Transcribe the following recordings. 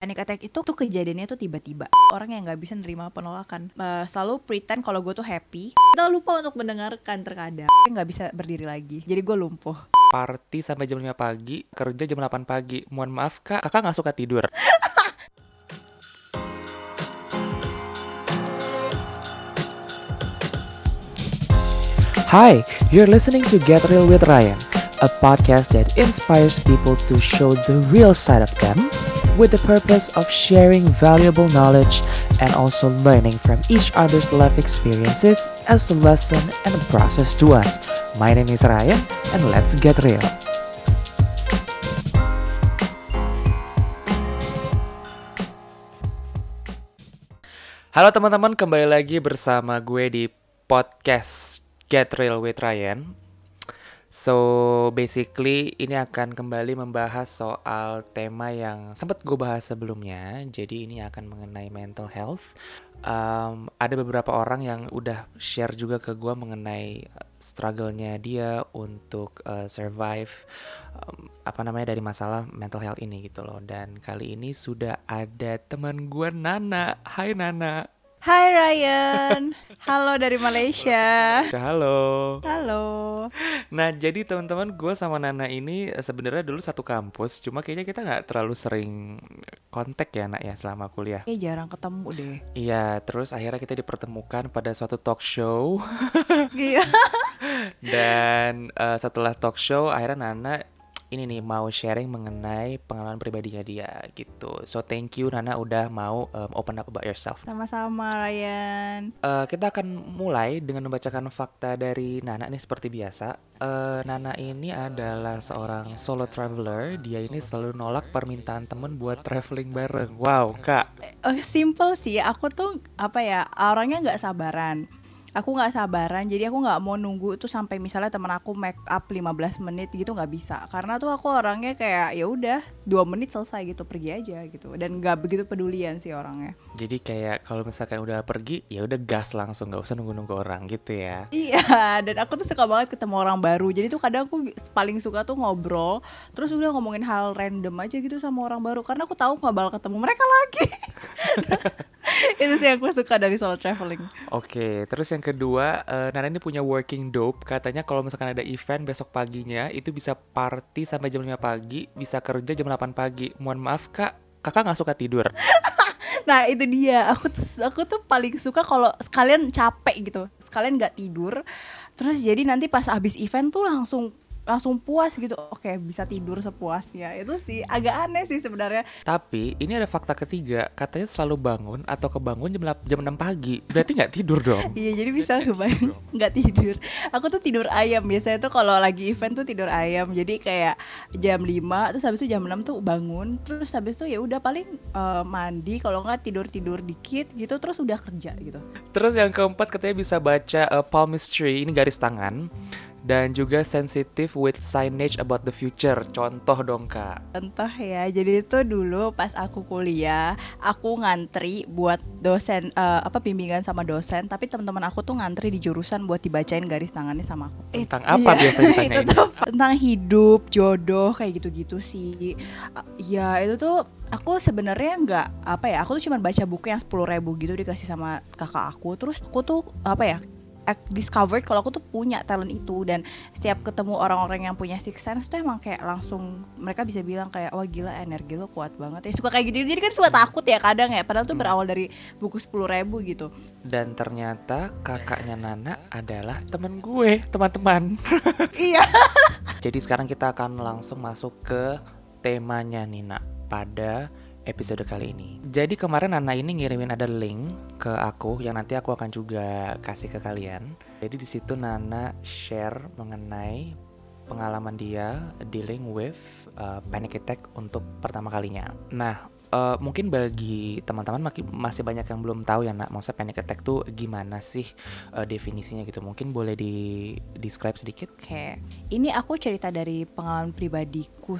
Panic attack itu tuh kejadiannya tuh tiba-tiba. Orang yang nggak bisa nerima penolakan. Eh, selalu pretend kalau gue tuh happy. Kita lupa untuk mendengarkan terkadang. Nggak bisa berdiri lagi. Jadi gue lumpuh. Party sampai jam 5 pagi, kerja jam 8 pagi. Mohon maaf kak, kakak nggak suka tidur. Hi, you're listening to Get Real with Ryan, a podcast that inspires people to show the real side of them with the purpose of sharing valuable knowledge and also learning from each other's life experiences as a lesson and a process to us. My name is Ryan, and let's get real. Halo teman-teman, kembali lagi bersama gue di podcast Get Real with Ryan. So basically ini akan kembali membahas soal tema yang sempat gue bahas sebelumnya. Jadi ini akan mengenai mental health. Um, ada beberapa orang yang udah share juga ke gue mengenai struggle-nya dia untuk uh, survive um, apa namanya dari masalah mental health ini gitu loh. Dan kali ini sudah ada teman gue Nana. Hai Nana. Hai Ryan. Halo dari Malaysia. Halo. halo. Nah, jadi teman-teman, gue sama Nana ini eh, sebenarnya dulu satu kampus, cuma kayaknya kita nggak terlalu sering kontak ya, nak ya, selama kuliah. Kayaknya jarang ketemu deh. Iya, terus akhirnya kita dipertemukan pada suatu talk show, iya. Dan eh, setelah talk show, akhirnya Nana ini nih mau sharing mengenai pengalaman pribadinya dia gitu. So thank you Nana udah mau um, open up about yourself. sama-sama Ryan Eh, kita akan mulai dengan membacakan fakta dari Nana nih seperti biasa. Eh, Nana ini adalah seorang solo traveler. Dia ini selalu nolak permintaan temen buat traveling bareng. Wow, kak. Oh, simple sih aku tuh apa ya orangnya nggak sabaran aku nggak sabaran jadi aku nggak mau nunggu tuh sampai misalnya teman aku make up 15 menit gitu nggak bisa. Karena tuh aku orangnya kayak ya udah dua menit selesai gitu pergi aja gitu. Dan nggak begitu pedulian sih orangnya. Jadi kayak kalau misalkan udah pergi, ya udah gas langsung, nggak usah nunggu-nunggu orang gitu ya. iya dan aku tuh suka banget ketemu orang baru. Jadi tuh kadang aku paling suka tuh ngobrol terus udah ngomongin hal random aja gitu sama orang baru. Karena aku tahu nggak bakal ketemu mereka lagi. Itu sih yang aku suka dari solo traveling. Oke, terus yang kedua, eh, Nana ini punya working dope. Katanya kalau misalkan ada event besok paginya, itu bisa party sampai jam 5 pagi, bisa kerja jam 8 pagi. Mohon maaf kak, kakak nggak suka tidur. Nah itu dia aku tuh aku tuh paling suka kalau sekalian capek gitu sekalian nggak tidur terus jadi nanti pas habis event tuh langsung langsung puas gitu. Oke bisa tidur sepuasnya. Itu sih agak aneh sih sebenarnya. Tapi ini ada fakta ketiga, katanya selalu bangun atau kebangun jam, jam 6 pagi. Berarti nggak tidur dong. iya jadi bisa kebayang. nggak tidur. Aku tuh tidur ayam. Biasanya tuh kalau lagi event tuh tidur ayam. Jadi kayak jam 5 terus habis itu jam 6 tuh bangun. Terus habis itu ya udah paling eh, mandi. Kalau nggak tidur tidur dikit gitu terus udah kerja gitu. Terus yang keempat katanya bisa baca uh, palmistry, ini garis tangan. Dan juga sensitive with signage about the future. Contoh dong kak. Entah ya, jadi itu dulu pas aku kuliah, aku ngantri buat dosen eh, apa bimbingan sama dosen, tapi teman-teman aku tuh ngantri di jurusan buat dibacain garis tangannya sama aku. Eh, Tentang apa biasanya itu ditanyain? tuh tentang hidup, jodoh kayak gitu-gitu sih. Ah, Ya itu tuh aku sebenarnya nggak apa ya, aku tuh cuma baca buku yang sepuluh ribu gitu dikasih sama kakak aku, terus aku tuh apa ya discovered kalau aku tuh punya talent itu dan setiap ketemu orang-orang yang punya six sense tuh emang kayak langsung mereka bisa bilang kayak wah gila energi lo kuat banget. Ya suka kayak gitu. Jadi kan suka takut ya kadang ya padahal tuh berawal dari buku sepuluh ribu gitu. Dan ternyata kakaknya Nana adalah temen gue, teman-teman. iya. Jadi sekarang kita akan langsung masuk ke temanya Nina. Pada episode kali ini. Jadi kemarin Nana ini ngirimin ada link ke aku yang nanti aku akan juga kasih ke kalian. Jadi di situ Nana share mengenai pengalaman dia dealing with uh, panic attack untuk pertama kalinya. Nah, uh, mungkin bagi teman-teman masih banyak yang belum tahu ya nak, maksudnya panic attack tuh gimana sih uh, definisinya gitu. Mungkin boleh di describe sedikit. Oke, ini aku cerita dari pengalaman pribadiku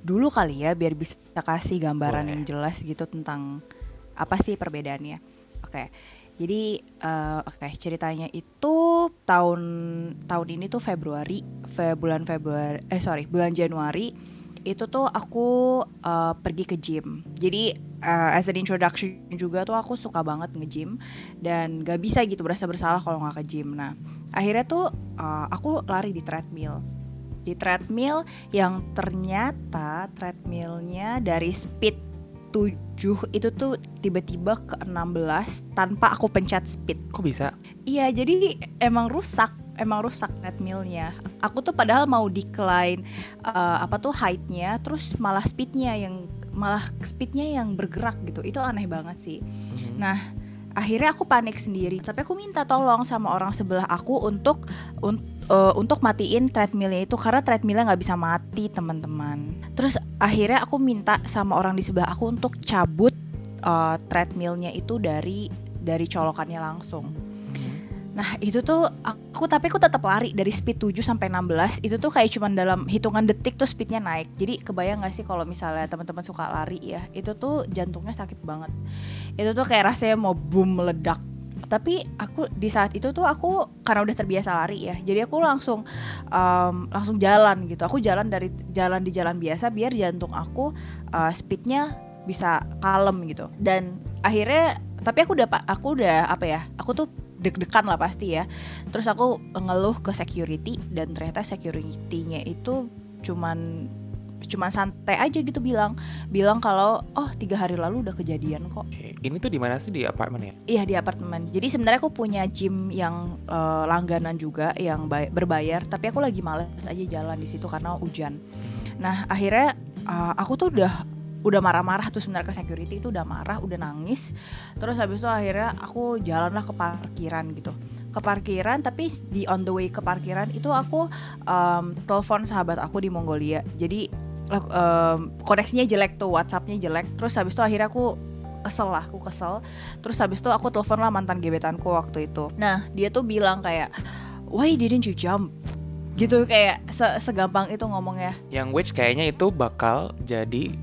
dulu kali ya, biar bisa kasih gambaran Boleh. yang jelas gitu tentang apa sih perbedaannya. Oke, jadi eh, oke ceritanya itu tahun tahun ini tuh Februari, fe, bulan Februari, eh sorry bulan Januari itu tuh aku uh, pergi ke gym. Jadi uh, as an introduction juga tuh aku suka banget nge-gym dan gak bisa gitu berasa bersalah kalau nggak ke gym. Nah akhirnya tuh uh, aku lari di treadmill. Di treadmill yang ternyata treadmillnya dari speed 7 itu tuh tiba-tiba ke 16 tanpa aku pencet speed. Kok bisa? Iya, jadi emang rusak emang rusak treadmillnya. Aku tuh padahal mau decline uh, apa tuh heightnya, terus malah speednya yang malah speednya yang bergerak gitu. Itu aneh banget sih. Mm-hmm. Nah akhirnya aku panik sendiri. Tapi aku minta tolong sama orang sebelah aku untuk un, uh, untuk matiin treadmillnya itu karena treadmillnya nggak bisa mati teman-teman. Terus akhirnya aku minta sama orang di sebelah aku untuk cabut uh, treadmillnya itu dari dari colokannya langsung Nah itu tuh aku tapi aku tetap lari dari speed 7 sampai 16 itu tuh kayak cuman dalam hitungan detik tuh speednya naik. Jadi kebayang gak sih kalau misalnya teman-teman suka lari ya itu tuh jantungnya sakit banget. Itu tuh kayak rasanya mau boom meledak. Tapi aku di saat itu tuh aku karena udah terbiasa lari ya, jadi aku langsung um, langsung jalan gitu. Aku jalan dari jalan di jalan biasa biar jantung aku uh, speednya bisa kalem gitu. Dan akhirnya tapi aku udah aku udah apa ya? Aku tuh deg-degan lah pasti ya terus aku ngeluh ke security dan ternyata securitynya itu cuman cuman santai aja gitu bilang bilang kalau oh tiga hari lalu udah kejadian kok. Ini tuh di mana sih? Di apartemen ya? Iya di apartemen. Jadi sebenarnya aku punya gym yang uh, langganan juga yang berbayar tapi aku lagi males aja jalan di situ karena hujan. Nah akhirnya uh, aku tuh udah udah marah-marah tuh sebenarnya ke security itu udah marah udah nangis. Terus habis itu akhirnya aku jalanlah ke parkiran gitu. Ke parkiran tapi di on the way ke parkiran itu aku um, telepon sahabat aku di Mongolia. Jadi um, koneksinya jelek tuh WhatsAppnya jelek. Terus habis itu akhirnya aku kesel lah aku kesel. Terus habis itu aku telepon lah mantan gebetanku waktu itu. Nah dia tuh bilang kayak why didn't you jump? Gitu kayak se segampang itu ngomongnya. Yang which kayaknya itu bakal jadi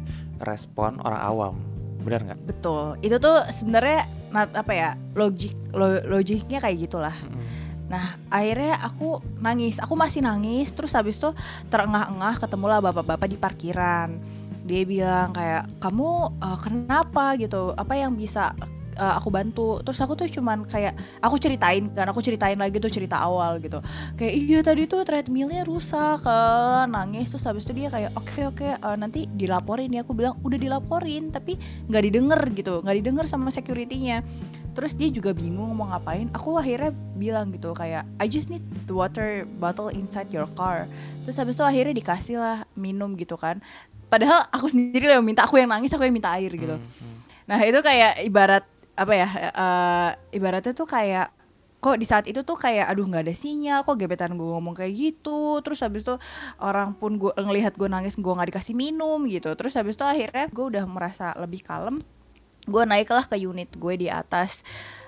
respon orang awam. Benar nggak? Betul. Itu tuh sebenarnya apa ya logik lo, logiknya kayak gitulah. Hmm. Nah akhirnya aku nangis. Aku masih nangis terus habis tuh terengah-engah ketemulah bapak-bapak di parkiran. Dia bilang kayak kamu uh, kenapa gitu? Apa yang bisa uh, aku bantu? Terus aku tuh cuman kayak aku ceritain kan aku ceritain lagi tuh cerita awal gitu. Kayak iya tadi tuh treadmillnya rusak uh, nangis. Terus habis itu dia kayak oke okay, oke okay, uh, nanti dilaporin. Ya aku bilang udah dilaporin tapi nggak didengar gitu nggak didengar sama securitynya terus dia juga bingung mau ngapain. Aku akhirnya bilang gitu kayak I just need the water bottle inside your car. Terus habis itu akhirnya dikasih lah minum gitu kan. Padahal aku sendiri yang minta aku yang nangis aku yang minta air gitu. Hmm, hmm. nah itu kayak ibarat apa ya uh, ibaratnya tuh kayak kok di saat itu tuh kayak aduh nggak ada sinyal kok gebetan gue ngomong kayak gitu. Terus habis itu orang pun gue ngelihat gue nangis gue nggak dikasih minum gitu. Terus habis itu akhirnya gue udah merasa lebih kalem gue naiklah ke unit gue di atas.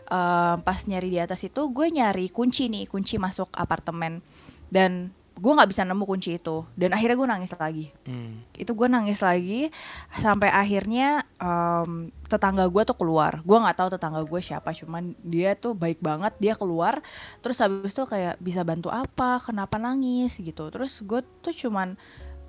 Uh, pas nyari di atas itu gue nyari kunci nih kunci masuk apartemen. Dan gue nggak bisa nemu kunci itu. Dan akhirnya gue nangis lagi. Hmm. itu gue nangis lagi sampai akhirnya um, tetangga gue tuh keluar. Gue nggak tahu tetangga gue siapa cuman dia tuh baik banget dia keluar. Terus habis itu kayak bisa bantu apa? Kenapa nangis? gitu. Terus gue tuh cuman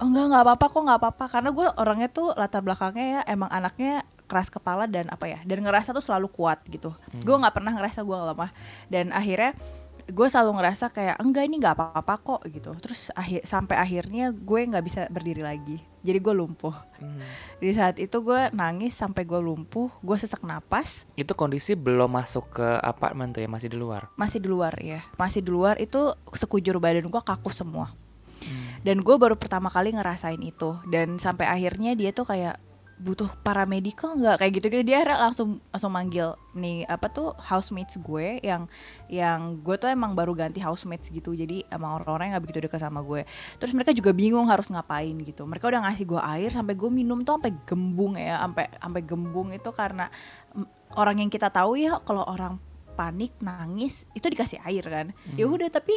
oh, enggak nggak apa-apa kok nggak apa-apa. Karena gue orangnya tuh latar belakangnya ya emang anaknya keras kepala dan apa ya dan ngerasa tuh selalu kuat gitu. Hmm. gue nggak pernah ngerasa gue lemah dan akhirnya gue selalu ngerasa kayak enggak ini nggak apa-apa kok gitu. Terus akhir sampai akhirnya gue nggak bisa berdiri lagi. Jadi gue lumpuh. Hmm. di saat itu gue nangis sampai gue lumpuh gue sesak napas. Itu kondisi belum masuk ke apartemen tuh ya masih di luar? Masih di luar ya masih di luar itu sekujur badan gue kaku semua. Hmm. dan gue baru pertama kali ngerasain itu. Dan sampai akhirnya dia tuh kayak butuh paramedical nggak? Kayak gitu gitu dia langsung langsung manggil nih apa tuh housemates gue yang yang gue tuh emang baru ganti housemates gitu. Jadi emang orang-orang nggak begitu dekat sama gue. Terus mereka juga bingung harus ngapain gitu. Mereka udah ngasih gue air sampai gue minum tuh sampai gembung ya. Sampai sampai gembung itu karena orang yang kita tahu ya kalau orang panik nangis itu dikasih air kan. Hmm. ya udah tapi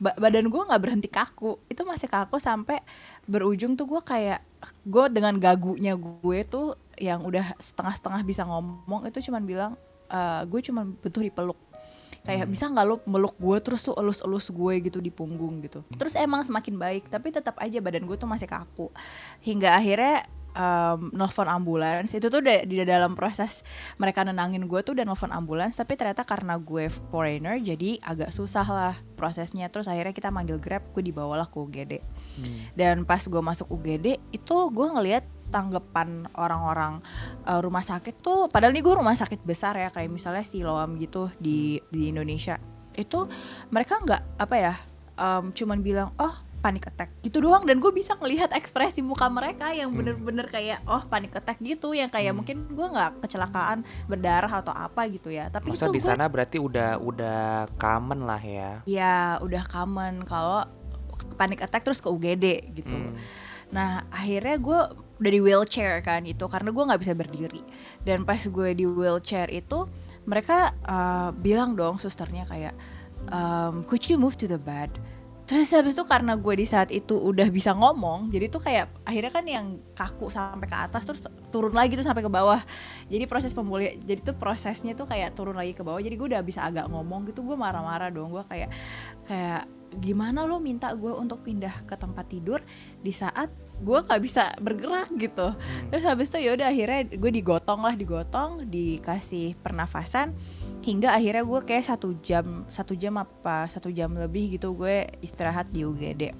badan gue nggak berhenti kaku. Itu masih kaku sampai berujung tuh gue kayak gue dengan gagunya gue tuh yang udah setengah-setengah bisa ngomong itu cuman bilang uh, gue cuman butuh dipeluk. Kayak bisa nggak lo meluk gue terus tuh elus-elus gue gitu di punggung gitu. Terus emang semakin baik tapi tetap aja badan gue tuh masih kaku. Hingga akhirnya um, nelfon ambulans. Itu tuh udah di dalam proses mereka nenangin gue tuh udah nelfon ambulans tapi ternyata karena gue foreigner jadi agak susah lah prosesnya. Terus akhirnya kita manggil grab gue dibawalah ke UGD Hmm. dan pas gue masuk UGD itu gue ngelihat tanggapan orang-orang uh, rumah sakit tuh padahal nih gue rumah sakit besar ya kayak misalnya Siloam gitu di di Indonesia. Itu mereka nggak apa ya um, cuman bilang oh panic attack. Gitu doang. Dan gue bisa ngelihat ekspresi muka mereka yang Hmm. bener-bener kayak oh panic attack gitu. Yang kayak Hmm. mungkin gue nggak kecelakaan berdarah atau apa gitu ya. Tapi Masa itu di sana berarti udah udah common lah ya. ya udah common. Kalau panic attack terus ke UGD gitu. Hmm. Nah akhirnya gue udah di wheelchair kan itu. Karena gue nggak bisa berdiri. Dan pas gue di wheelchair itu mereka uh, bilang dong susternya kayak um, could you move to the bed terus habis itu karena gue di saat itu udah bisa ngomong jadi tuh kayak akhirnya kan yang kaku sampai ke atas terus turun lagi tuh sampai ke bawah. Jadi proses pemulihan jadi tuh prosesnya tuh kayak turun lagi ke bawah. Jadi gue udah bisa agak ngomong gitu gue marah-marah dong. Gue kayak kayak gimana lo minta gue untuk pindah ke tempat tidur di saat gue nggak bisa bergerak? gitu. Hmm. terus habis itu yaudah akhirnya gue digotong lah digotong dikasih pernafasan hingga akhirnya gue kayak satu jam satu jam apa satu jam lebih gitu gue istirahat di UGD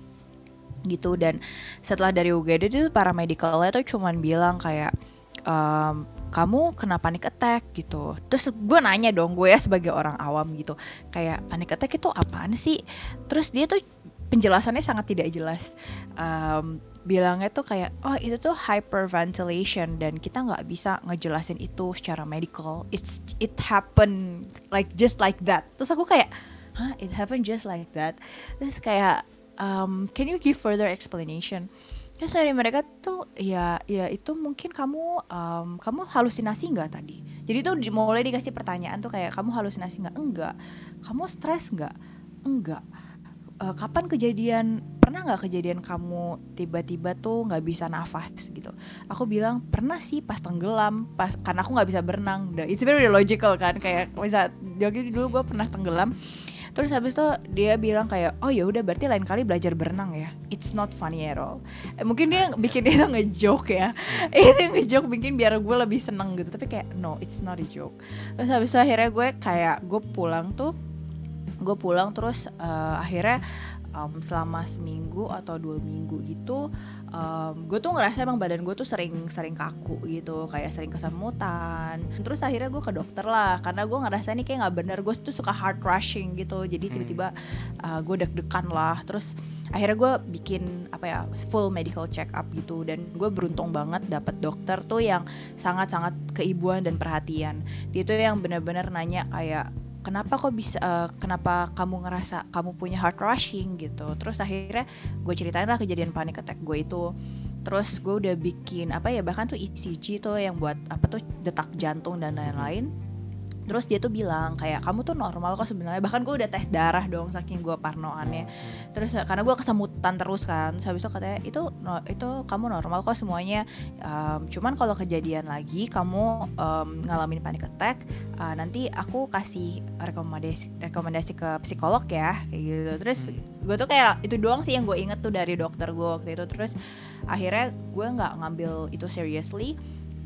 gitu dan setelah dari UGD itu para medicalnya tuh cuman bilang kayak ehm, kamu kena panic attack? gitu. Terus gue nanya dong gue ya sebagai orang awam gitu. Kayak panic attack itu apaan sih? Terus dia tuh penjelasannya sangat tidak jelas. Em, bilangnya tuh kayak oh itu tuh hyperventilation dan kita nggak bisa ngejelasin itu secara medical. It's it happen like just like that. Terus aku kayak hah it happened just like that? Terus kayak um, can you give further explanation? Terus dari mereka tuh ya ya itu mungkin kamu um, kamu halusinasi nggak tadi? Jadi tuh mulai dikasih pertanyaan tuh kayak kamu halusinasi nggak? Enggak. Kamu stres nggak? Enggak Eh, kapan kejadian? Pernah nggak kejadian kamu tiba-tiba tuh nggak bisa nafas? Gitu. Aku bilang pernah sih pas tenggelam pas karena aku nggak bisa berenang. Udah itu udah logical kan kayak bisa jadi dulu gue pernah tenggelam. Terus habis itu dia bilang kayak oh ya udah berarti lain kali belajar berenang ya. It's not funny at all. Eh, mungkin dia bikin itu ngejoke ya. Itu ngejoke bikin biar gue lebih seneng gitu tapi kayak no it's not a joke. Terus habis itu akhirnya gue kayak gue pulang tuh gue pulang terus eh, akhirnya um, selama seminggu atau dua minggu gitu um, gue tuh ngerasa emang badan gue tuh sering sering kaku gitu kayak sering kesemutan. Terus akhirnya gue ke dokter lah karena gue ngerasa ini kayak nggak bener gue tuh suka heart rushing gitu. Jadi Hmm. tiba-tiba uh, gue deg-degan lah. Terus akhirnya gue bikin apa ya full medical check up gitu. Dan gue beruntung banget dapat dokter tuh yang sangat-sangat keibuan dan perhatian. Dia tuh yang benar-benar nanya kayak kenapa kok bisa eh, kenapa kamu ngerasa kamu punya heart rushing gitu. Terus akhirnya gue ceritain lah kejadian panic attack gue itu. Terus gue udah bikin apa ya bahkan tuh ECG tuh yang buat apa tuh detak jantung dan lain-lain terus dia tuh bilang kayak kamu tuh normal kok sebenarnya. Bahkan gue udah tes darah dong saking gue parnoannya. Terus eh, karena gue kesemutan terus kan terus habis itu katanya itu no- itu kamu normal kok semuanya. Em, cuman kalau kejadian lagi kamu em, ngalamin panic attack uh, nanti aku kasih rekomendasi rekomendasi ke psikolog ya. Kayak gitu. Terus Hmm. gue tuh kayak itu doang sih yang gue inget tuh dari dokter gue waktu itu. Terus akhirnya gue nggak ngambil itu seriously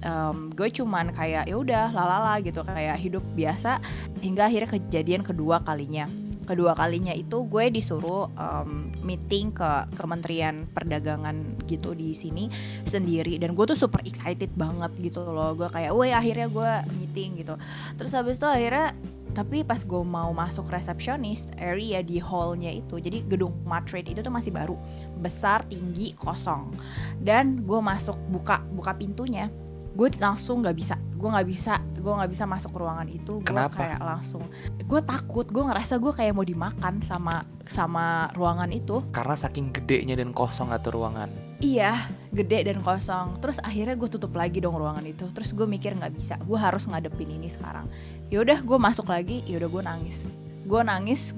Em, gue cuman kayak ya udah lalala gitu. Kayak hidup biasa hingga akhirnya kejadian kedua kalinya. Kedua kalinya itu gue disuruh em, meeting ke Kementerian Perdagangan gitu di sini sendiri. Dan gue tuh super excited banget gitu loh. Gue kayak woi akhirnya gue meeting gitu. Terus habis itu akhirnya tapi pas gue mau masuk resepsionis area di hallnya itu jadi gedung Matrade itu tuh masih baru. Besar tinggi kosong. Dan gue masuk buka buka pintunya gue langsung nggak bisa gue nggak bisa gue nggak bisa masuk ruangan itu gue kayak langsung gue takut gue ngerasa gue kayak mau dimakan sama sama ruangan itu Karena saking gedenya dan kosong atau ruangan. Iya, gede dan kosong. Terus akhirnya gue tutup lagi dong ruangan itu. Terus gue mikir nggak bisa, gue harus ngadepin ini sekarang. Yaudah, gue masuk lagi. Yaudah, gue nangis. Gue nangis,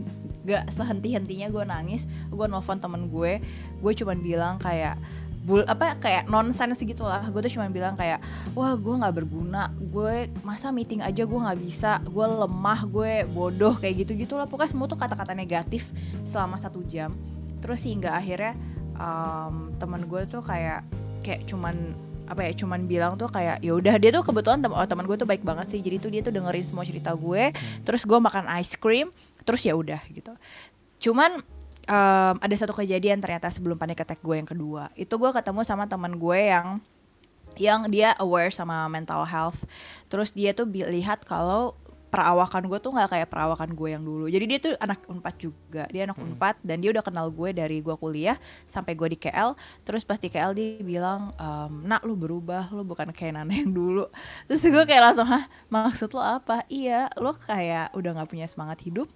gak sehenti-hentinya gue nangis. Gue nelfon temen gue. Gue cuman bilang kayak, bul apa kayak nonsens gitu lah gue tuh cuma bilang kayak wah gue nggak berguna. Gue masa meeting aja gue nggak bisa. Gue lemah gue bodoh kayak gitu gitu lah pokoknya semua tuh kata-kata negatif selama satu jam. Terus hingga akhirnya um, teman gue tuh kayak kayak cuman apa ya cuman bilang tuh kayak ya udah dia tuh kebetulan tem oh, teman gue tuh baik banget sih. Jadi tuh dia tuh dengerin semua cerita gue terus gue makan ice cream. Terus ya udah gitu. Cuman um, ada satu kejadian ternyata sebelum panic attack gue yang kedua. Itu gue ketemu sama teman gue yang yang dia aware sama mental health. Terus dia tuh lihat kalau perawakan gue tuh nggak kayak perawakan gue yang dulu. Jadi dia tuh anak unpad juga. Dia anak unpad dan dia udah kenal gue dari gue kuliah sampai gue di KL terus pas di KL dia bilang ehm, nak lu berubah. Lu bukan kayak Nana yang dulu. Terus gue kayak langsung hah? Maksud lo apa? Iya lo kayak udah nggak punya semangat hidup.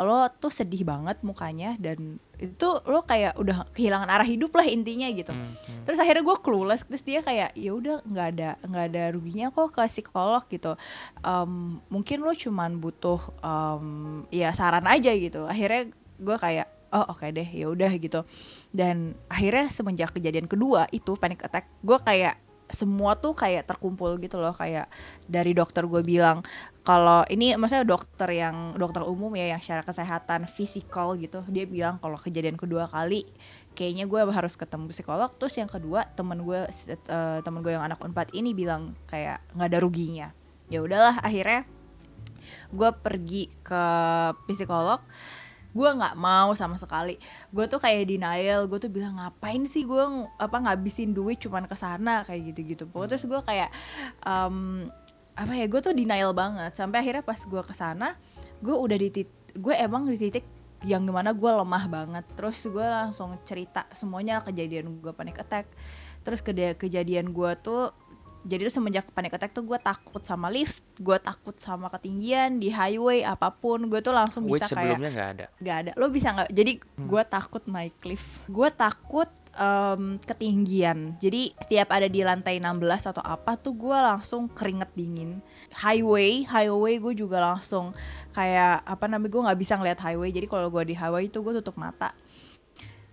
Lo tuh sedih banget mukanya dan itu lo kayak udah kehilangan arah hidup lah intinya gitu. Hmm, hmm. terus akhirnya gue clueless terus dia kayak ya udah nggak ada nggak ada ruginya kok ke psikolog gitu. Em, mungkin lo cuman butuh em, ya saran aja gitu. Akhirnya gue kayak oh oke deh ya udah gitu. Dan akhirnya semenjak kejadian kedua itu panic attack gue kayak semua tuh kayak terkumpul gitu loh. Kayak dari dokter gue bilang kalau ini maksudnya dokter yang dokter umum ya yang secara kesehatan fisikal gitu dia bilang kalau kejadian kedua kali kayaknya gue harus ketemu psikolog. Terus yang kedua temen gue eh, temen gue yang anak unpad ini bilang kayak nggak ada ruginya. Ya udahlah akhirnya gue pergi ke psikolog. Gue nggak mau sama sekali. Gue tuh kayak denial gue tuh bilang ngapain sih gue apa ngabisin duit cuman ke sana? Kayak gitu gitu pokoknya terus gue kayak em, apa ya gue tuh denial banget sampai akhirnya pas gue ke sana gue udah di gue emang di titik yang gimana gue lemah banget terus gue langsung cerita semuanya kejadian gue panic attack terus keda- kejadian gue tuh jadi tuh semenjak panic attack tuh gue takut sama lift gue takut sama ketinggian di highway apa pun gue tuh langsung Which bisa kayak sebelumnya nggak ada. Gak ada. Lo bisa nggak? Jadi gue takut naik lift. Gue takut em, ketinggian. Jadi setiap ada di lantai 16 atau apa tuh gue langsung keringet dingin. Highway, highway gue juga langsung kayak apa namanya gue nggak bisa ngeliat highway. Jadi kalau gue di highway itu gue tutup mata.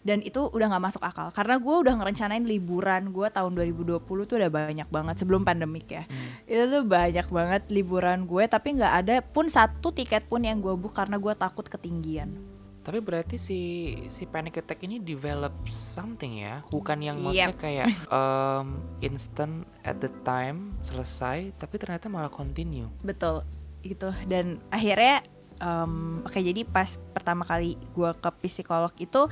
Dan itu udah nggak masuk akal karena gue udah ngerencanain liburan gue tahun 2020 tuh udah banyak banget sebelum pandemik ya itu tuh banyak banget liburan gue tapi nggak ada pun satu tiket pun yang gue book karena gue takut ketinggian Tapi berarti si si panic attack ini develop something ya, bukan yang maksudnya Yep. kayak um, instant at the time selesai, tapi ternyata malah continue. betul gitu. Dan akhirnya em, oke jadi pas pertama kali gue ke psikolog itu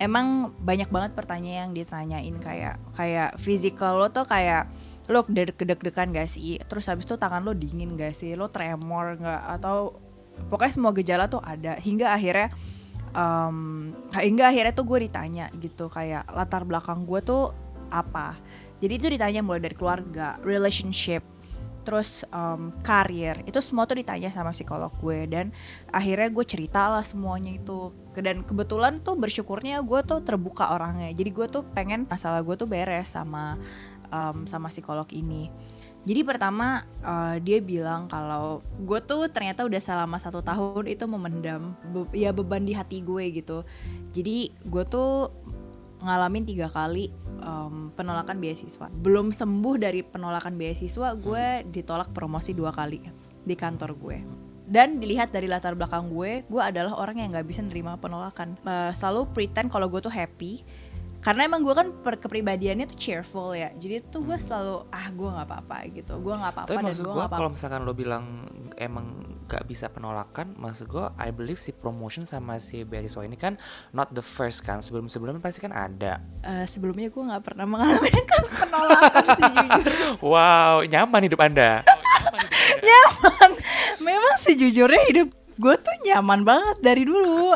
emang banyak banget pertanyaan yang ditanyain kayak kayak physical lo tuh kayak lo deg-degan gak sih? Terus habis itu tangan lo dingin gak sih? Lo tremor nggak atau pokoknya semua gejala tuh ada. Hingga akhirnya em, hingga akhirnya tuh gue ditanya gitu kayak latar belakang gue tuh apa? Jadi itu ditanya mulai dari keluarga relationship terus em, karir. Itu semua tuh ditanya sama psikolog gue dan akhirnya gue cerita lah semuanya itu. Dan kebetulan tuh bersyukurnya gue tuh terbuka orangnya. Jadi gue tuh pengen masalah gue tuh beres sama em, sama psikolog ini jadi pertama eh, dia bilang kalau gue tuh ternyata udah selama satu tahun itu memendam be- ya beban di hati gue gitu. Jadi gue tuh ngalamin tiga kali em, penolakan beasiswa. Belum sembuh dari penolakan beasiswa gue ditolak promosi dua kali di kantor gue. Dan dilihat dari latar belakang gue gue adalah orang yang nggak bisa nerima penolakan. Eh, selalu pretend kalau gue tuh happy karena emang gue kan per kepribadiannya tuh cheerful ya. Jadi tuh gue selalu ah gue nggak apa-apa gitu. Gue nggak apa-apa Tapi maksud gue apa-apa. kalau misalkan lo bilang emang gak bisa penolakan, maksud gue I believe si promotion sama si beasiswa ini kan not the first kan, sebelum sebelumnya pasti kan ada. Eh, sebelumnya gue nggak pernah mengalami kan penolakan sih jujur. Wow, nyaman hidup anda. nyaman. Memang sejujurnya hidup gue tuh nyaman banget dari dulu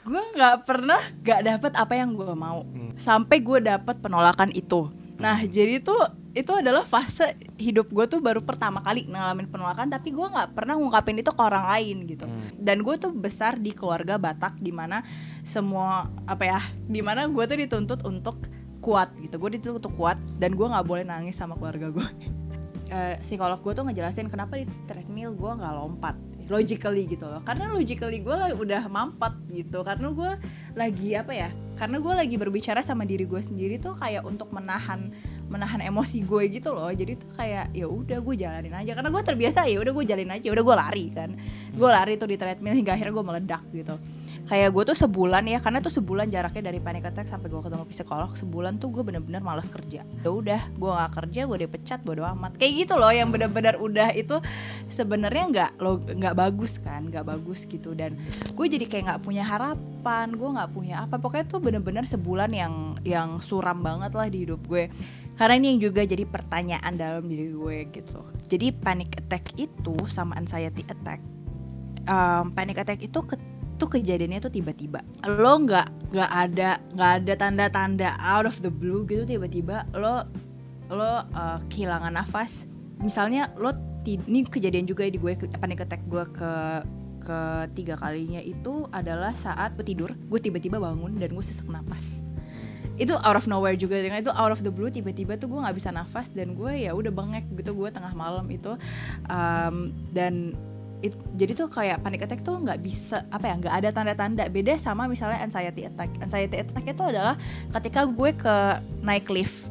gue nggak pernah gak dapet apa yang gue mau. Sampai gue dapet penolakan itu. Nah jadi tuh itu adalah fase hidup gue tuh baru pertama kali ngalamin penolakan tapi gue nggak pernah ngungkapin itu ke orang lain gitu. Hmm. dan gue tuh besar di keluarga Batak di mana semua apa ya di mana gue tuh dituntut untuk kuat gitu. Gue dituntut untuk kuat dan gue nggak boleh nangis sama keluarga gue eh, psikolog gue tuh ngejelasin kenapa di treadmill gue nggak lompat logically gitu loh. Karena logically gue udah mampat gitu. Karena gue lagi apa ya karena gue lagi berbicara sama diri gue sendiri tuh kayak untuk menahan menahan emosi gue gitu loh. Jadi tuh kayak ya udah gue jalanin aja. Karena gue terbiasa ya udah gue jalanin aja. Udah gue lari kan. Gue lari tuh di treadmill hingga akhirnya gue meledak gitu kayak gue tuh sebulan ya karena tuh sebulan jaraknya dari panic attack sampai gue ketemu psikolog sebulan tuh gue bener-bener malas kerja. Ya udah gue nggak kerja gue dipecat bodo amat. Kayak gitu loh yang bener-bener udah itu sebenarnya nggak lo nggak bagus kan nggak bagus gitu. Dan gue jadi kayak nggak punya harapan gue nggak punya apa. Pokoknya tuh bener-bener sebulan yang yang suram banget lah di hidup gue. Karena ini yang juga jadi pertanyaan dalam diri gue gitu. Jadi panic attack itu sama anxiety attack um, panic attack itu ke tuh kejadiannya tuh tiba-tiba. Lo nggak nggak ada nggak ada tanda-tanda out of the blue gitu tiba-tiba lo lo uh, kehilangan nafas. Misalnya lo ini kejadian juga di gue panic attack gue ke ketiga kalinya itu adalah saat gue tidur gue tiba-tiba bangun dan gue sesak nafas itu out of nowhere juga dengan itu out of the blue tiba-tiba tuh gue nggak bisa nafas dan gue ya udah bengek gitu gue tengah malam itu. Um, dan it, jadi tuh kayak panic attack tuh nggak bisa apa ya nggak ada tanda-tanda. Beda sama misalnya anxiety attack. Anxiety attack itu adalah ketika gue ke naik lift.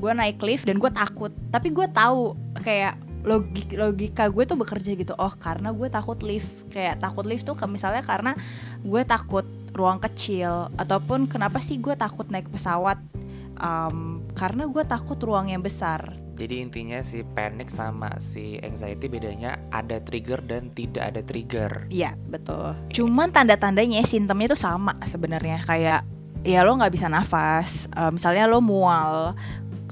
Gue naik lift dan gue takut. Tapi gue tahu kayak logik logika gue tuh bekerja gitu. Oh karena gue takut lift. Kayak takut lift tuh ke misalnya karena gue takut ruang kecil ataupun kenapa sih gue takut naik pesawat um, karena gue takut ruang yang besar jadi intinya si panic sama si anxiety bedanya ada trigger dan tidak ada trigger. Iya betul. Cuman tanda-tandanya simptomnya itu sama sebenarnya kayak ya lo nggak bisa nafas, uh, misalnya lo mual,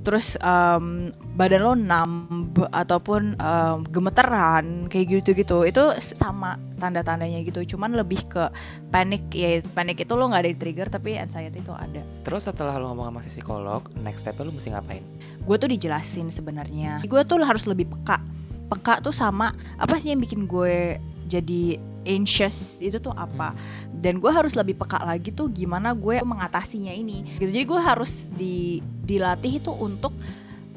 terus um, badan lo numb ataupun um, gemeteran kayak gitu-gitu itu sama tanda-tandanya gitu. Cuman lebih ke panik ya panik itu lo nggak ada di trigger tapi anxiety itu ada. Terus setelah lo ngomong sama si psikolog next stepnya lo mesti ngapain? Gue tuh dijelasin sebenarnya. Gue tuh harus lebih peka. Peka tuh sama apa sih yang bikin gue jadi anxious itu tuh apa? Dan gue harus lebih peka lagi tuh gimana gue mengatasinya ini. Gitu. Jadi gue harus di dilatih itu untuk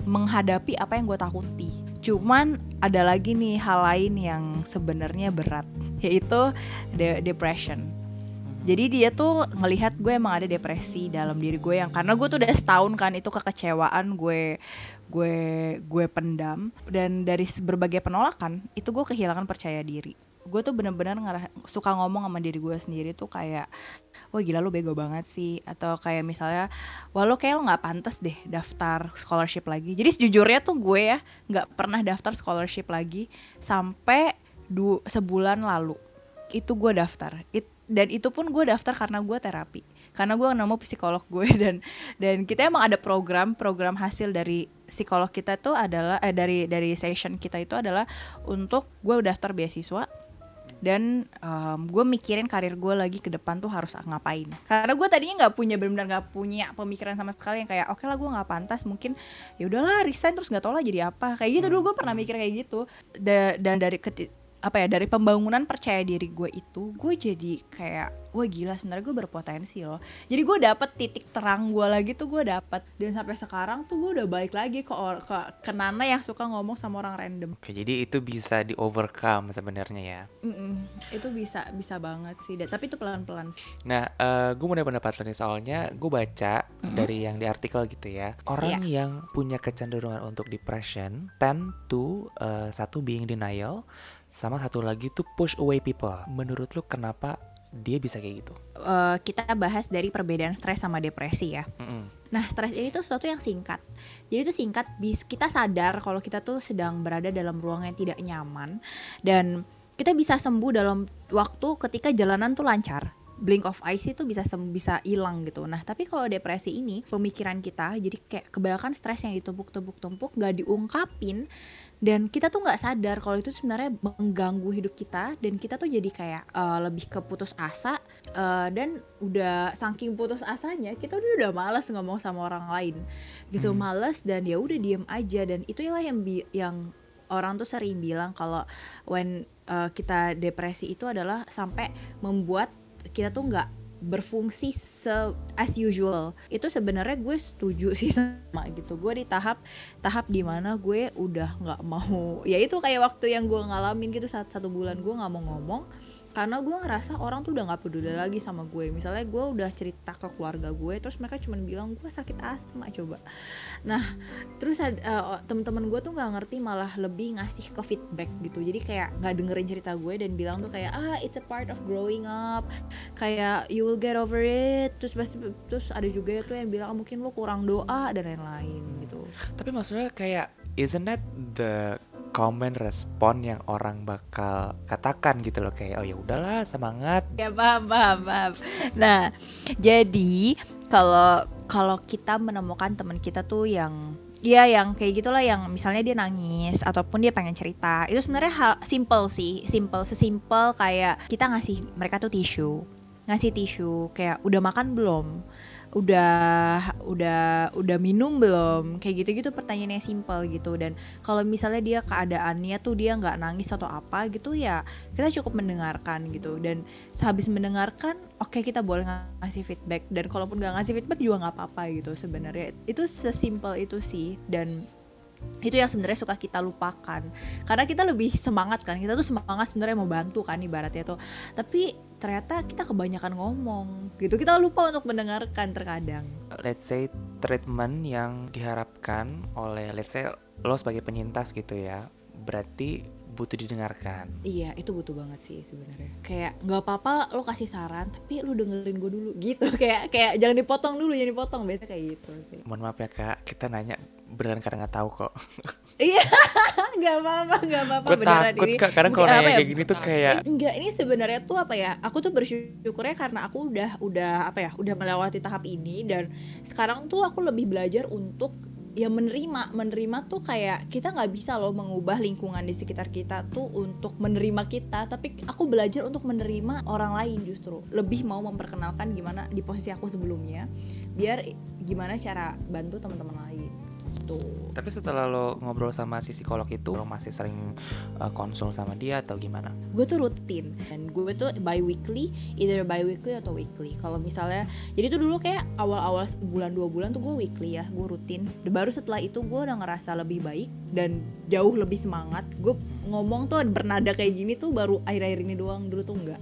menghadapi apa yang gue takuti. Cuman ada lagi nih hal lain yang sebenarnya berat yaitu de depression. Jadi dia tuh ngelihat gue emang ada depresi dalam diri gue yang karena gue tuh udah setahun kan itu kekecewaan gue gue gue pendam. Dan dari berbagai penolakan itu gue kehilangan percaya diri gue tuh bener-bener suka ngomong sama diri gue sendiri tuh kayak wah gila lu bego banget sih. Atau kayak misalnya wah lo kayak lo nggak pantas deh daftar scholarship lagi. Jadi sejujurnya tuh gue ya nggak pernah daftar scholarship lagi sampai du sebulan lalu. Itu gue daftar. It, dan itu pun gue daftar karena gue terapi. Karena gue nemu psikolog gue dan dan kita emang ada program program hasil dari psikolog kita tuh adalah eh, dari dari session kita itu adalah untuk gue daftar beasiswa dan um, gue mikirin karir gue lagi ke depan tuh harus ngapain. Karena gue tadinya nggak punya benar-benar nggak punya pemikiran sama sekali yang kayak oke okay lah gue nggak pantas mungkin ya udahlah resign terus nggak tau lah jadi apa. Kayak gitu dulu gue pernah mikir kayak gitu. Da dan dari apa ya dari pembangunan percaya diri gue itu gue jadi kayak wah gila sebenarnya gue berpotensi loh. Jadi gue dapet titik terang gue lagi tuh gue dapet. Dan sampai sekarang tuh gue udah baik lagi ke or ke, ke Nana yang suka ngomong sama orang random. Oke jadi itu bisa di overcome sebenarnya ya? Mm -mm, itu bisa bisa banget sih. Tapi itu pelan pelan nah uh, gue mau pendapat lo nih soalnya gue baca mm -hmm. dari yang di artikel gitu ya. Orang yeah. yang punya kecenderungan untuk depression tend to uh, satu being denial sama satu lagi tuh push away people. Menurut lu kenapa dia bisa kayak gitu? Uh, kita bahas dari perbedaan stres sama depresi ya. Mm -hmm. Nah, stres ini tuh sesuatu yang singkat. Jadi itu singkat, bis kita sadar kalau kita tuh sedang berada dalam ruang yang tidak nyaman dan kita bisa sembuh dalam waktu ketika jalanan tuh lancar blink of eyes itu bisa bisa hilang gitu. Nah, tapi kalau depresi ini pemikiran kita jadi kayak kebanyakan stres yang ditumpuk-tumpuk-tumpuk nggak diungkapin dan kita tuh nggak sadar kalau itu sebenarnya mengganggu hidup kita dan kita tuh jadi kayak uh, lebih ke putus asa uh, dan udah saking putus asanya kita udah udah malas ngomong sama orang lain gitu hmm. malas dan ya udah diem aja dan itulah yang yang orang tuh sering bilang kalau when uh, kita depresi itu adalah sampai membuat kita tuh nggak berfungsi se as usual. Itu sebenarnya gue setuju sih sama gitu. Gue di tahap tahap di mana gue udah nggak mau. Ya itu kayak waktu yang gue ngalamin gitu saat satu bulan gue nggak mau ngomong karena gue ngerasa orang tuh udah nggak peduli lagi sama gue. Misalnya gue udah cerita ke keluarga gue terus mereka cuma bilang gue sakit asma coba. Nah terus uh, teman-teman gue tuh nggak ngerti malah lebih ngasih ke feedback gitu. Jadi kayak nggak dengerin cerita gue dan bilang tuh kayak ah it's a part of growing up. Kayak you will get over it. Terus pasti terus ada juga tuh yang bilang ah, mungkin lo kurang doa dan lain-lain gitu. Tapi maksudnya kayak isn't that the komen respon yang orang bakal katakan gitu loh kayak oh ya udahlah semangat. Ya paham paham paham. Nah jadi kalau kalau kita menemukan teman kita tuh yang Iya yang kayak gitulah yang misalnya dia nangis ataupun dia pengen cerita itu sebenarnya hal simple sih simple sesimpel kayak kita ngasih mereka tuh tisu ngasih tisu kayak udah makan belum udah udah udah minum belum? Kayak gitu-gitu pertanyaannya simpel gitu. Dan kalau misalnya dia keadaannya tuh dia nggak nangis atau apa gitu ya kita cukup mendengarkan gitu. Dan sehabis mendengarkan oke okay, kita boleh ngasih feedback. Dan kalaupun nggak ngasih feedback juga nggak apa-apa gitu sebenarnya. Itu sesimpel itu sih. Dan itu yang sebenarnya suka kita lupakan. Karena kita lebih semangat kan kita tuh semangat sebenarnya mau bantu kan ibaratnya tuh. Tapi ternyata kita kebanyakan ngomong gitu kita lupa untuk mendengarkan terkadang. Let's say treatment yang diharapkan oleh let's say lo sebagai penyintas gitu ya berarti butuh didengarkan. Iya, itu butuh banget sih sebenarnya. Kayak nggak apa-apa lo kasih saran, tapi lo dengerin gue dulu gitu. kayak kayak jangan dipotong dulu, jangan dipotong. Biasa kayak gitu sih. Mohon maaf ya kak, kita nanya beneran karena nggak tahu kok. Iya, nggak apa-apa, nggak apa-apa. Gue takut ini. kak, karena kalau nanya ya? kayak gini tuh kayak. Enggak, ini sebenarnya tuh apa ya? Aku tuh bersyukurnya karena aku udah udah apa ya, udah melewati tahap ini dan sekarang tuh aku lebih belajar untuk ya menerima menerima tuh kayak kita nggak bisa loh mengubah lingkungan di sekitar kita tuh untuk menerima kita tapi aku belajar untuk menerima orang lain justru. Lebih mau memperkenalkan gimana di posisi aku sebelumnya biar gimana cara bantu teman-teman lain gitu. Tapi setelah lo ngobrol sama si psikolog itu, lo masih sering uh, konsul sama dia atau gimana? Gue tuh rutin dan gue tuh bi weekly, either bi weekly atau weekly. Kalau misalnya, jadi tuh dulu kayak awal-awal bulan dua bulan tuh gue weekly ya, gue rutin. Baru setelah itu gue udah ngerasa lebih baik dan jauh lebih semangat. Gue ngomong tuh bernada kayak gini tuh baru akhir-akhir ini doang. Dulu tuh enggak.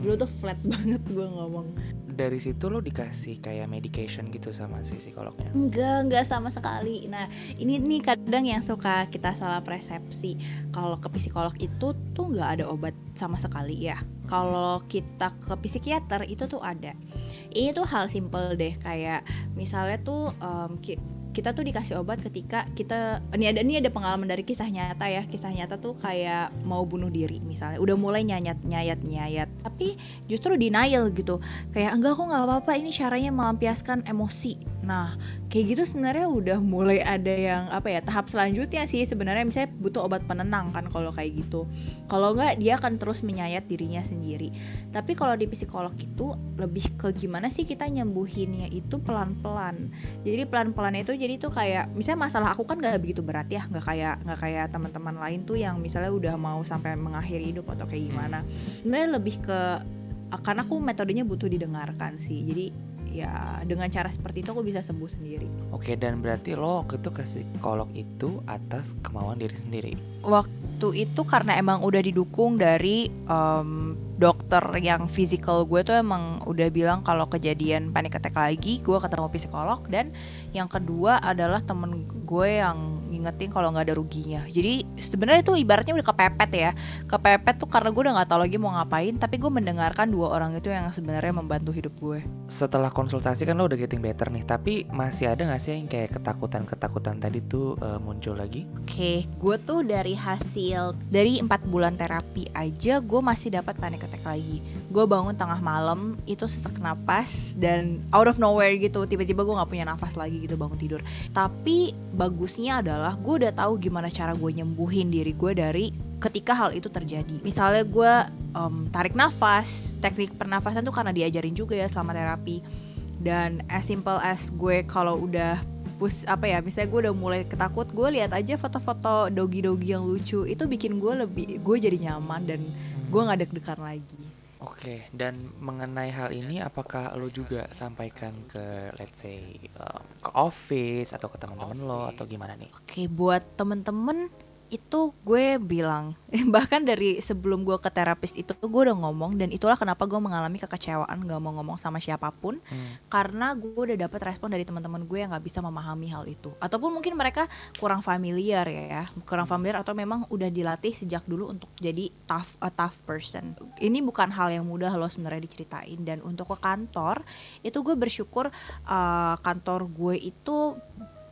Dulu tuh flat banget gue ngomong dari situ lo dikasih kayak medication gitu sama si psikolognya? Enggak, enggak sama sekali. Nah, ini nih kadang yang suka kita salah persepsi. Kalau ke psikolog itu tuh nggak ada obat sama sekali ya. Kalau kita ke psikiater itu tuh ada. Ini tuh hal simple deh kayak misalnya tuh um, kita tuh dikasih obat ketika kita ini ada ini ada pengalaman dari kisah nyata ya. Kisah nyata tuh kayak mau bunuh diri misalnya. Udah mulai nyayat nyayat nyayat. Tapi justru denial gitu. Kayak enggak kok nggak apa-apa. Ini caranya melampiaskan emosi nah kayak gitu sebenarnya udah mulai ada yang apa ya tahap selanjutnya sih sebenarnya. Misalnya butuh obat penenang kan kalau kayak gitu. Kalau enggak dia akan terus menyayat dirinya sendiri. Tapi kalau di psikolog itu lebih ke gimana sih kita nyembuhinnya itu pelan-pelan? Jadi pelan-pelan itu jadi tuh kayak misalnya masalah aku kan gak begitu berat ya. Nggak kayak nggak kayak teman-teman lain tuh yang misalnya udah mau sampai mengakhiri hidup atau kayak gimana. Sebenarnya lebih ke karena aku metodenya butuh didengarkan sih. Jadi ya dengan cara seperti itu aku bisa sembuh sendiri. Oke dan berarti lo waktu itu ke psikolog itu atas kemauan diri sendiri. Waktu itu karena emang udah didukung dari um, dokter yang physical gue tuh emang udah bilang kalau kejadian panic attack lagi gue ketemu psikolog dan yang kedua adalah temen gue yang ngingetin kalau nggak ada ruginya. Jadi sebenarnya itu ibaratnya udah kepepet ya. Kepepet tuh karena gue udah nggak tahu lagi mau ngapain tapi gue mendengarkan dua orang itu yang sebenarnya membantu hidup gue. Setelah konsultasi kan lo udah getting better nih tapi masih ada nggak sih yang kayak ketakutan ketakutan tadi tuh uh, muncul lagi? Oke okay, gue tuh dari hasil dari empat bulan terapi aja gue masih dapat panic attack lagi. Gue bangun tengah malam itu sesak napas dan out of nowhere gitu tiba-tiba gue nggak punya nafas lagi gitu bangun tidur. Tapi bagusnya adalah gue udah tahu gimana cara gue nyembuhin diri gue dari ketika hal itu terjadi. Misalnya gue um, tarik nafas teknik pernafasan tuh karena diajarin juga ya selama terapi. Dan as simple as gue kalau udah pus apa ya misalnya gue udah mulai ketakut gue lihat aja foto-foto dogi-dogi yang lucu itu bikin gue lebih gue jadi nyaman dan gue nggak deg-degan lagi Oke, dan mengenai hal ini, apakah lo juga sampaikan ke, let's say, um, ke office atau ke teman-teman lo atau gimana nih? Oke, buat temen-temen itu gue bilang bahkan dari sebelum gue ke terapis itu gue udah ngomong dan itulah kenapa gue mengalami kekecewaan gak mau ngomong sama siapa pun Hmm. karena gue udah dapet respon dari teman-teman gue yang nggak bisa memahami hal itu. Ataupun mungkin mereka kurang familiar ya kurang familiar atau memang udah dilatih sejak dulu untuk jadi tough a tough person. Ini bukan hal yang mudah loh sebenarnya diceritain dan untuk ke kantor itu gue bersyukur uh, kantor gue itu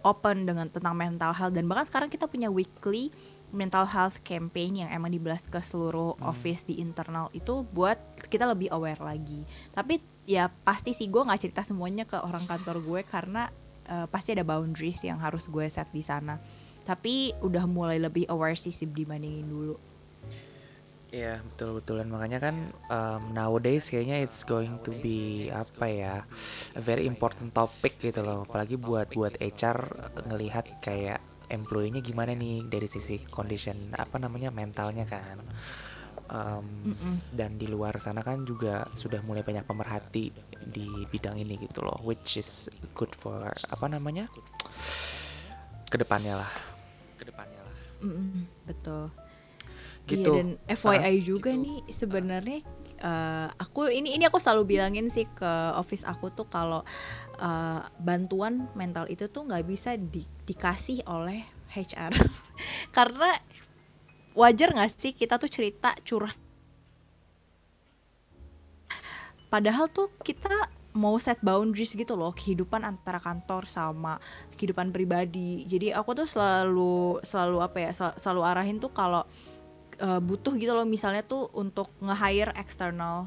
open dengan tentang mental health. Dan bahkan sekarang kita punya weekly mental health campaign yang emang dibelas ke seluruh Hmm. office di internal itu buat kita lebih aware lagi. Tapi ya pasti sih gue nggak cerita semuanya ke orang kantor gue karena eh, pasti ada boundaries yang harus gue set di sana. Tapi udah mulai lebih aware sih sih dibandingin dulu Iya betul betul dan makanya kan um, nowadays kayaknya it's going to be apa ya a very important topic gitu loh. Apalagi buat buat HR ngelihat kayak employee-nya gimana nih dari sisi condition apa namanya mentalnya kan. Um, dan di luar sana kan juga sudah mulai banyak pemerhati di bidang ini gitu loh which is good for apa namanya ke depannya lah ke depannya lah. Mm-mm, betul Gitu. Iya, dan FYI Ah, juga gitu. nih sebenarnya eh, aku ini ini aku selalu bilangin sih ke office aku tuh kalau eh, bantuan mental itu tuh nggak bisa di- dikasih oleh HR karena wajar nggak sih kita tuh cerita curah padahal tuh kita mau set boundaries gitu loh kehidupan antara kantor sama kehidupan pribadi jadi aku tuh selalu selalu apa ya sel- selalu arahin tuh kalau uh, butuh gitu loh misalnya tuh untuk nge-hire external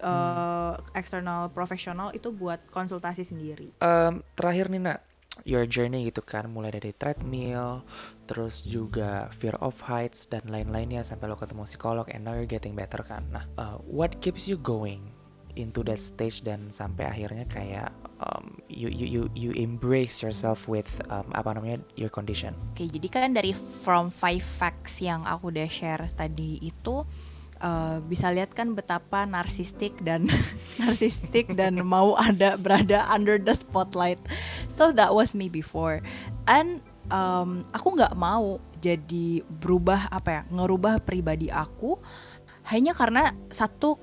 uh, external profesional itu buat konsultasi sendiri. Em, terakhir nih nak. Your journey gitu kan mulai dari treadmill terus juga fear of heights dan lain-lainnya sampai lo ketemu psikolog and now you're getting better kan. Nah uh, what keeps you going into that stage dan sampai akhirnya kayak um, you, you you you embrace yourself with um, apa namanya your condition Oke, jadi kan dari from five facts yang aku udah share tadi itu uh, bisa lihat kan betapa narsistik dan narsistik dan mau ada berada under the spotlight. So that was me before. And um, aku nggak mau jadi berubah apa ya, ngerubah pribadi aku hanya karena satu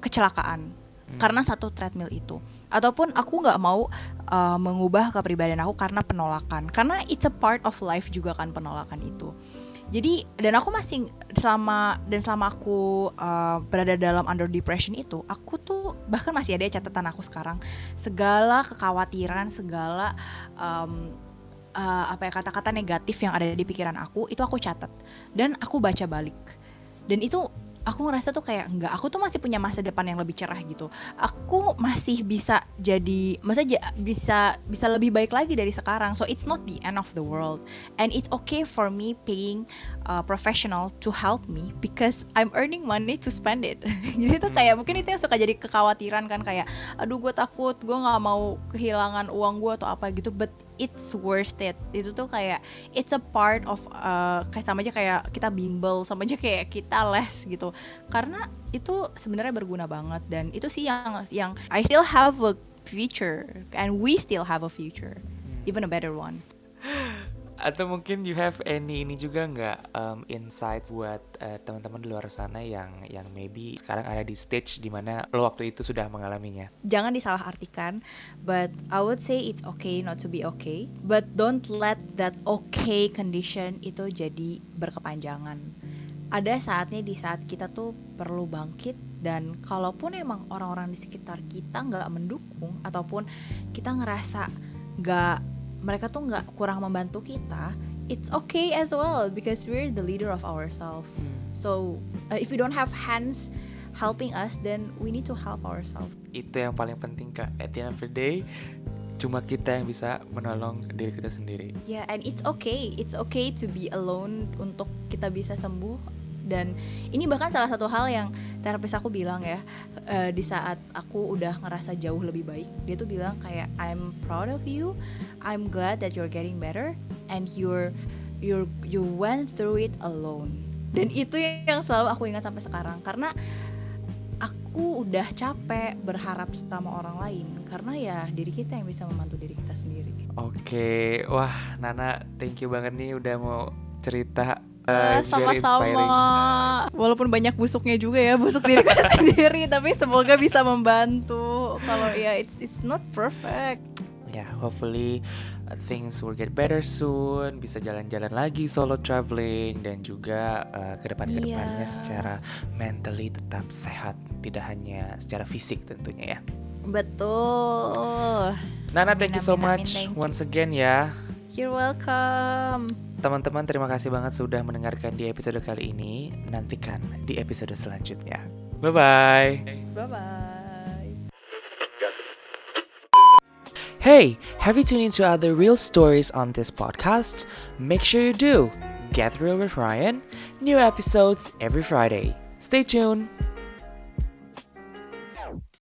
kecelakaan karena satu treadmill itu. Ataupun aku nggak mau uh, mengubah kepribadian aku karena penolakan. Karena it's a part of life juga kan penolakan itu. Jadi dan aku masih selama dan selama aku uh, berada dalam under depression itu aku tuh bahkan masih ada catatan aku sekarang. Segala kekhawatiran segala um, uh, apa ya kata-kata negatif yang ada di pikiran aku itu aku catat. Dan aku baca balik. Dan itu aku ngerasa tuh kayak enggak aku tuh masih punya masa depan yang lebih cerah gitu. Aku masih bisa jadi maksudnya bisa bisa lebih baik lagi dari sekarang. So it's not the end of the world. And it's okay for me paying a professional to help me because I'm earning money to spend it. Jadi tuh kayak mungkin itu yang suka jadi kekhawatiran kan kayak aduh gue takut gue nggak mau kehilangan uang gue atau apa gitu. But it's worth it. Itu tuh kayak it's a part of uh, kayak sama aja kayak kita bimbel sama aja kayak kita les gitu. Karena itu sebenarnya berguna banget dan itu sih yang yang I still have a future and we still have a future. Even a better one atau mungkin you have any ini juga nggak um, insight buat uh, teman-teman di luar sana yang yang maybe sekarang ada di stage di mana lo waktu itu sudah mengalaminya? Jangan disalahartikan but I would say it's okay not to be okay. But don't let that okay condition itu jadi berkepanjangan. Ada saatnya di saat kita tuh perlu bangkit dan kalaupun emang orang-orang di sekitar kita nggak mendukung ataupun kita ngerasa nggak mereka tuh nggak kurang membantu kita it's okay as well because we're the leader of ourselves so uh, if we don't have hands helping us then we need to help ourselves itu yang paling penting kak at the end of the day cuma kita yang bisa menolong diri kita sendiri Yeah, and it's okay. It's okay to be alone untuk kita bisa sembuh. Dan ini bahkan salah satu hal yang terapis aku bilang ya eh, di saat aku udah ngerasa jauh lebih baik. Dia tuh bilang kayak I'm proud of you. I'm glad that you're getting better and you're you're you went through it alone. Dan itu yang selalu aku ingat sampai sekarang karena aku udah capek berharap sama orang lain karena ya diri kita yang bisa membantu diri kita sendiri. oke wah Nana thank you banget nih udah mau cerita Uh, sama-sama. Walaupun banyak busuknya juga ya, busuk diri gue sendiri, tapi semoga bisa membantu. Kalau ya it's, it's not perfect. Ya, hopefully uh, things will get better soon. Bisa jalan-jalan lagi solo traveling dan juga uh, ke depan ke depannya Iya. secara mentally tetap sehat, tidak hanya secara fisik tentunya ya. Betul. Nana, thank you so Amin, amin, much you. once again ya. You're welcome. Teman-teman, terima kasih banget sudah mendengarkan di episode kali ini. Nantikan di episode selanjutnya. Bye bye. Bye bye. Hey, have you tuned into other real stories on this podcast? Make sure you do. Get Real with Ryan. New episodes every Friday. Stay tuned.